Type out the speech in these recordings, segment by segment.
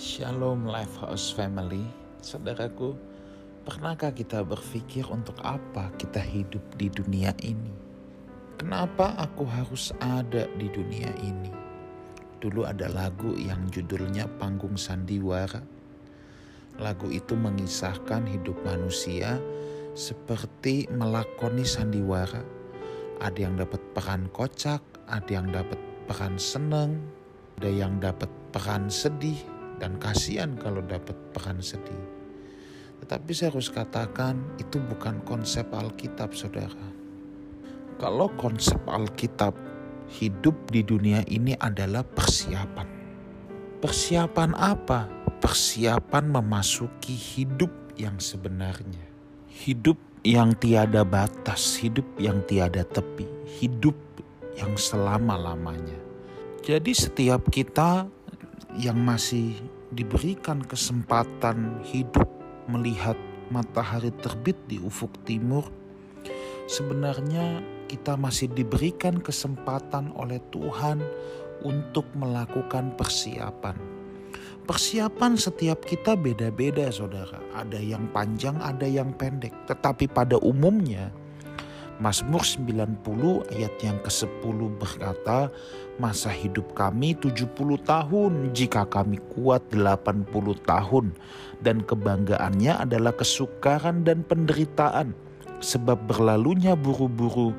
Shalom Lifehouse Family, saudaraku. Pernahkah kita berpikir untuk apa kita hidup di dunia ini? Kenapa aku harus ada di dunia ini? Dulu ada lagu yang judulnya Panggung Sandiwara. Lagu itu mengisahkan hidup manusia seperti melakoni sandiwara. Ada yang dapat peran kocak, ada yang dapat peran senang, ada yang dapat peran sedih, dan kasihan kalau dapat peran sedih. Tetapi saya harus katakan itu bukan konsep Alkitab saudara. Kalau konsep Alkitab hidup di dunia ini adalah persiapan. Persiapan apa? Persiapan memasuki hidup yang sebenarnya. Hidup yang tiada batas, hidup yang tiada tepi, hidup yang selama-lamanya. Jadi setiap kita yang masih diberikan kesempatan hidup melihat matahari terbit di ufuk timur, sebenarnya kita masih diberikan kesempatan oleh Tuhan untuk melakukan persiapan. Persiapan setiap kita beda-beda, saudara. Ada yang panjang, ada yang pendek, tetapi pada umumnya Mazmur 90 ayat yang ke-10 berkata, masa hidup kami 70 tahun jika kami kuat 80 tahun dan kebanggaannya adalah kesukaran dan penderitaan sebab berlalunya buru-buru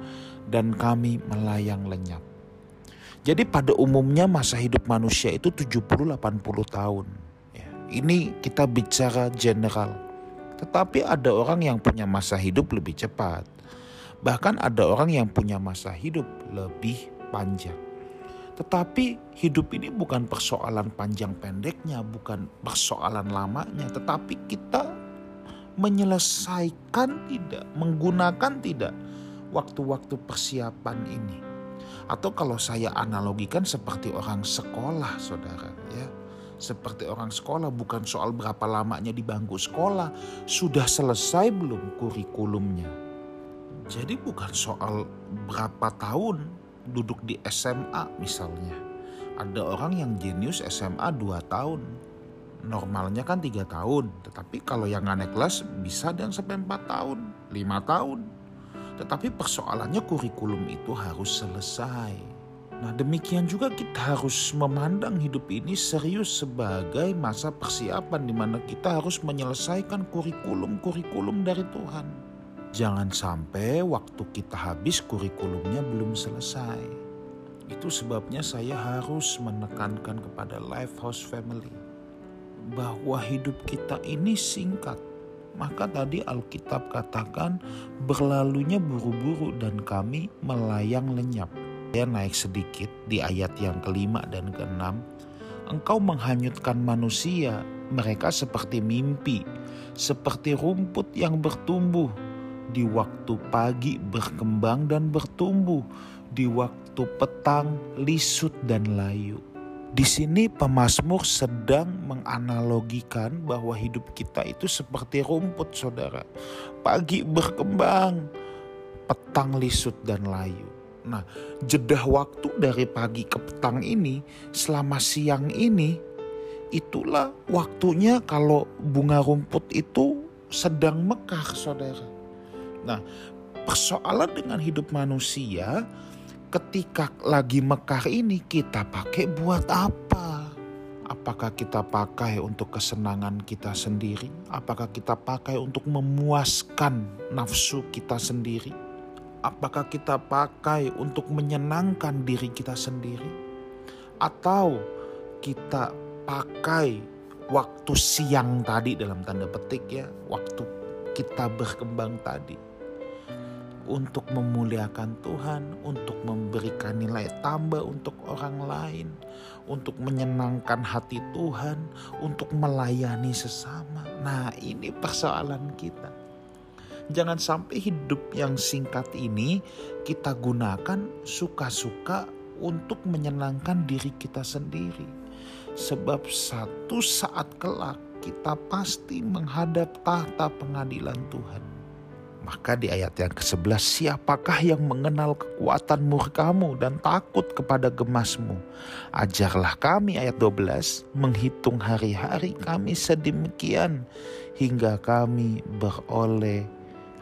dan kami melayang lenyap. Jadi pada umumnya masa hidup manusia itu 70-80 tahun. Ya, ini kita bicara general. Tetapi ada orang yang punya masa hidup lebih cepat Bahkan ada orang yang punya masa hidup lebih panjang. Tetapi hidup ini bukan persoalan panjang pendeknya, bukan persoalan lamanya, tetapi kita menyelesaikan tidak, menggunakan tidak waktu-waktu persiapan ini. Atau kalau saya analogikan seperti orang sekolah, saudara, ya. Seperti orang sekolah bukan soal berapa lamanya di bangku sekolah, sudah selesai belum kurikulumnya jadi bukan soal berapa tahun duduk di SMA misalnya. Ada orang yang jenius SMA 2 tahun. Normalnya kan tiga tahun. Tetapi kalau yang naik kelas bisa dan sampai 4 tahun, 5 tahun. Tetapi persoalannya kurikulum itu harus selesai. Nah demikian juga kita harus memandang hidup ini serius sebagai masa persiapan di mana kita harus menyelesaikan kurikulum-kurikulum dari Tuhan. Jangan sampai waktu kita habis kurikulumnya belum selesai. Itu sebabnya saya harus menekankan kepada Lifehouse Family bahwa hidup kita ini singkat. Maka tadi Alkitab katakan berlalunya buru-buru dan kami melayang lenyap. Dia naik sedikit di ayat yang kelima dan keenam. Engkau menghanyutkan manusia, mereka seperti mimpi, seperti rumput yang bertumbuh di waktu pagi berkembang dan bertumbuh, di waktu petang lisut dan layu. Di sini pemazmur sedang menganalogikan bahwa hidup kita itu seperti rumput saudara. Pagi berkembang, petang lisut dan layu. Nah, jeda waktu dari pagi ke petang ini selama siang ini itulah waktunya kalau bunga rumput itu sedang mekar saudara. Nah, persoalan dengan hidup manusia ketika lagi mekar ini kita pakai buat apa? Apakah kita pakai untuk kesenangan kita sendiri? Apakah kita pakai untuk memuaskan nafsu kita sendiri? Apakah kita pakai untuk menyenangkan diri kita sendiri? Atau kita pakai waktu siang tadi dalam tanda petik ya, waktu kita berkembang tadi untuk memuliakan Tuhan, untuk memberikan nilai tambah untuk orang lain, untuk menyenangkan hati Tuhan, untuk melayani sesama. Nah, ini persoalan kita. Jangan sampai hidup yang singkat ini kita gunakan suka-suka untuk menyenangkan diri kita sendiri. Sebab satu saat kelak kita pasti menghadap tahta pengadilan Tuhan Maka di ayat yang ke-11, siapakah yang mengenal kekuatan murkamu dan takut kepada gemasmu? Ajarlah kami ayat 12, menghitung hari-hari kami sedemikian hingga kami beroleh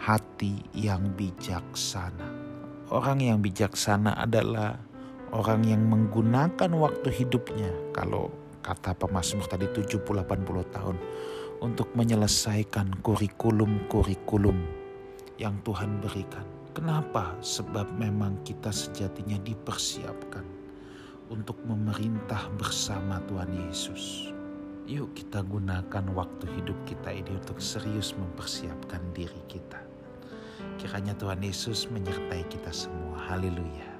hati yang bijaksana. Orang yang bijaksana adalah orang yang menggunakan waktu hidupnya. Kalau kata pemazmur tadi 70-80 tahun untuk menyelesaikan kurikulum-kurikulum yang Tuhan berikan. Kenapa? Sebab memang kita sejatinya dipersiapkan untuk memerintah bersama Tuhan Yesus. Yuk kita gunakan waktu hidup kita ini untuk serius mempersiapkan diri kita. Kiranya Tuhan Yesus menyertai kita semua. Haleluya.